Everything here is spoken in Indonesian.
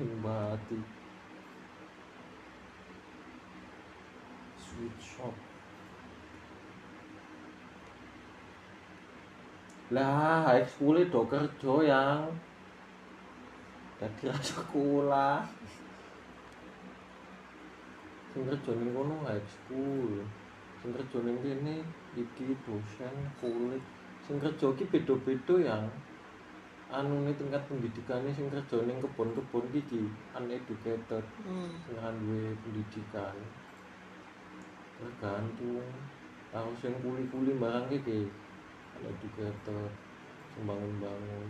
Limbati Sweet shop. Lah high school do kerja yang. Dadi ra sekolah. Sing kerja ning kono high school. Sing kerja ning kene iki dosen kulit. Sing kerja iki beda-beda yang anu nih tingkat pendidikannya sing kerja ning kebon-kebon iki uneducated. Hmm. sing duwe pendidikan. Tergantung aku sing kuli-kuli barang iki uneducated sing bangun-bangun